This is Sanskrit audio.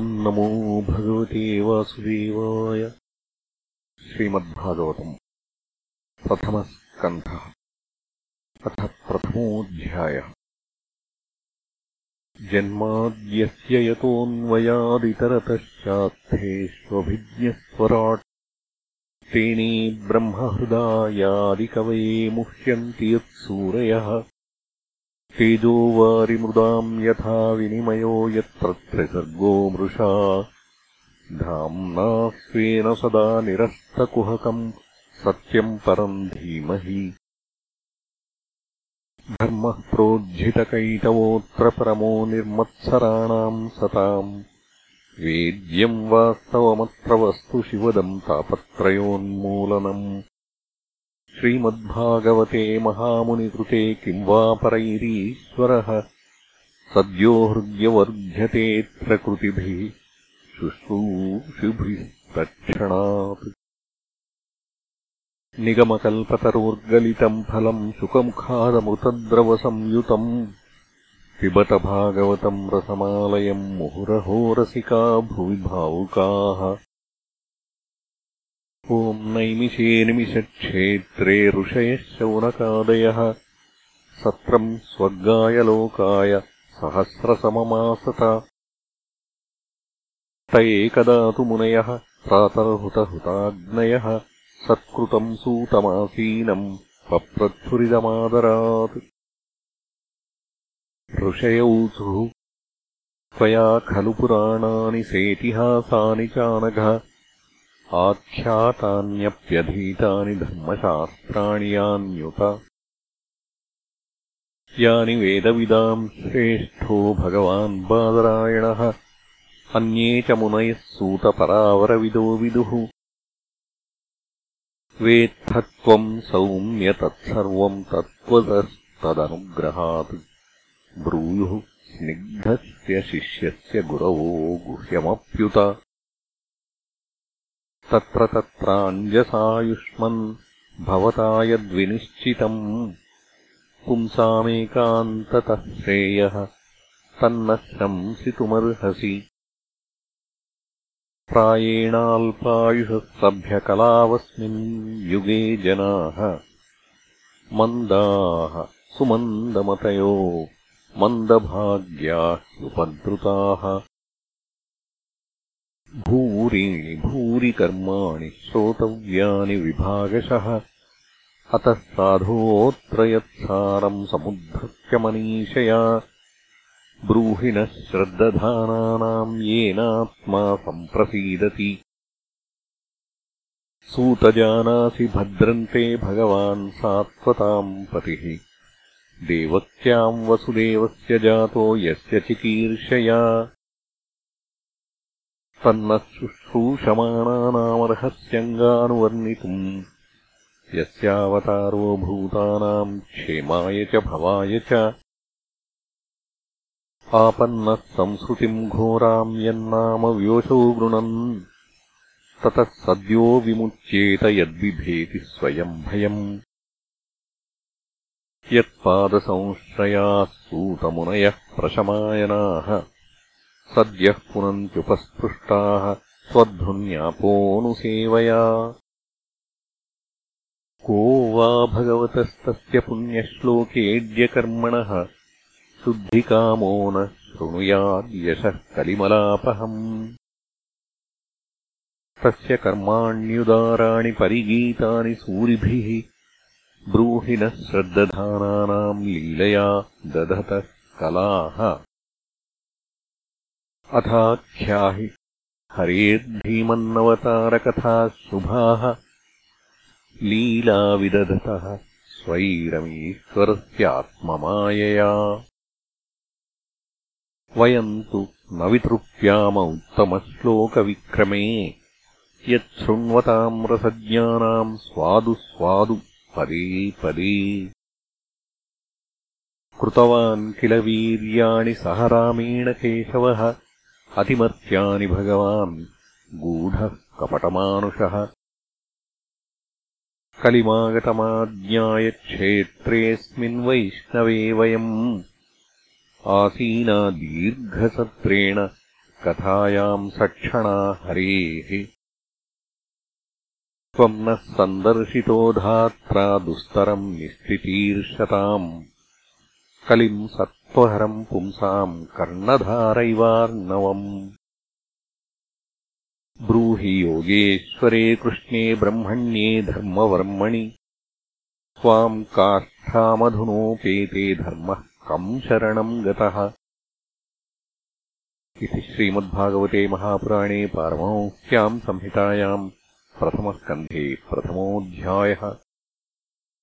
नमो भगवते वासुदेवाय श्रीमद्भागवतम् प्रथमस्कन्धः अथ प्रथमोऽध्यायः। जन्माद्यस्य यतोऽन्वयादितरतश्चार्थेष्वभिज्ञस्वराट् तेने ब्रह्महृदायादिकवये मुह्यन्ति यत्सूरयः तेजो वारिमृदाम् यथा विनिमयो यत्र त्रिसर्गो मृषा। धाम्ना स्वेन सदा निरस्तकुहकम् सत्यम् परम् धीमहि। धर्मः प्रोज्झितकैटवोऽत्र परमो निर्मत्सराणाम् सताम्। वेद्यम् वास्तवमत्र वस्तु शिवदम् तापत्रयोन्मूलनम् श्रीमद्भागवते महामुनिकृते किम् वा परैरीश्वरः? सद्यो हृद्यवर्ध्यतेऽत्र कृतिभिः शुश्रूषुभिस्तक्षणात् निगमकल्पतरोर्गलितम् फलम् शुकमुखादमृतद्रवसंयुतम् पिबत भागवतम् रसमालयम् मुहुरहो रसिका भुवि भावुकाः ॐ नैमिषे निमिषक्षेत्रे ऋषयः शौनकादयः। सत्रम् स्वर्गाय लोकाय सहस्रसममासत। त एकदा तु मुनयः प्रातर्हुतहुताग्नयः। सत्कृतम् सूतमासीनम् पप्रच्छुरिदमादरात् ऋषयौचुः त्वया खलु पुराणानि सेतिहासानि चानघ आख्यातान्यप्यधीतानि धर्मशास्त्राणि यान्युत। यानि वेदविदाम् श्रेष्ठो भगवान् बादरायणः। अन्ये च मुनयः सूतपरावरविदो विदुः। वेत्थत्वम् सौम्य तत्सर्वम् तत्त्वतस्तदनुग्रहात् ब्रूयुः स्निग्धस्य शिष्यस्य गुरवो गुह्यमप्युत तत्र तत्राञ्जसायुष्मन् भवता यद्विनिश्चितम्। पुंसामेकान्ततः श्रेयः तन्न शंसितुमर्हसि प्रायेणाल्पायुषः सभ्यकलावस्मिन् युगे जनाः। मन्दाः सुमन्दमतयो मन्दभाग्याः उपद्रुताः भूरीणि भूरि कर्माणि श्रोतव्यानि विभागशः अतः साधोऽत्र यत्सारम् समुद्धृत्य मनीषया ब्रूहि नः श्रद्दधानानाम् येनात्मा सम्प्रसीदति। सूतजानासि भद्रन्ते भगवान् सात्वताम् पतिः। देवत्याम् वसुदेवस्य जातो यस्य चिकीर्षया तन्नः शुश्रूषमाणानामर्हस्यङ्गानुवर्णितुम् यस्यावतारो भूतानाम् क्षेमाय च भवाय च। आपन्नः संसृतिम् घोराम् यन्नाम व्योषौ गृणन्। ततः सद्यो विमुच्येत यद्बिभेति स्वयम् भयम्। यत्पादसंश्रयाः सूतमुनयः प्रशमायनाः सद्यः पुनन्त्युपस्पृष्टाः स्वध्वन्यापोऽनुसेवया। को वा भगवतस्तस्य पुण्यश्लोकेऽड्यकर्मणः शुद्धिकामो न शृणुयाद्यशः कलिमलापहम्। तस्य कर्माण्युदाराणि परिगीतानि सूरिभिः ब्रूहि नः श्रद्दधानानाम् लीलया दधतः कलाः अथाख्याहि। हरेर्धीमन्नवतारकथाः शुभाः। लीलाविदधतः स्वैरमीश्वरस्यात्ममायया। वयम् तु न वितृप्याम उत्तमश्लोकविक्रमे। यच्छृण्वताम् रसज्ञानाम् स्वादु स्वादु पदे पदे। कृतवान् किल वीर्याणि सह रामेण केशवः अतिमर्त्यानि भगवान्। गूढः कपटमानुषः। कलिमागतमाज्ञायक्षेत्रेऽस्मिन् वैष्णवे वयम्। आसीना दीर्घसत्रेण कथायाम् सक्षणा हरेः। त्वम् नः सन्दर्शितो धात्रा दुस्तरम् निस्थितीर्षताम्। कलिम् सत्त्वहरम् पुंसाम् कर्णधारैवार्णवम्। ब्रूहि योगेश्वरे कृष्णे ब्रह्मण्ये धर्मवर्मणि। त्वाम् काष्ठामधुनोपेते धर्मः कम् शरणम् गतः। इति श्रीमद्भागवते महापुराणे पारमौह्याम् संहितायाम् प्रथमस्कन्धे प्रथमोऽध्यायः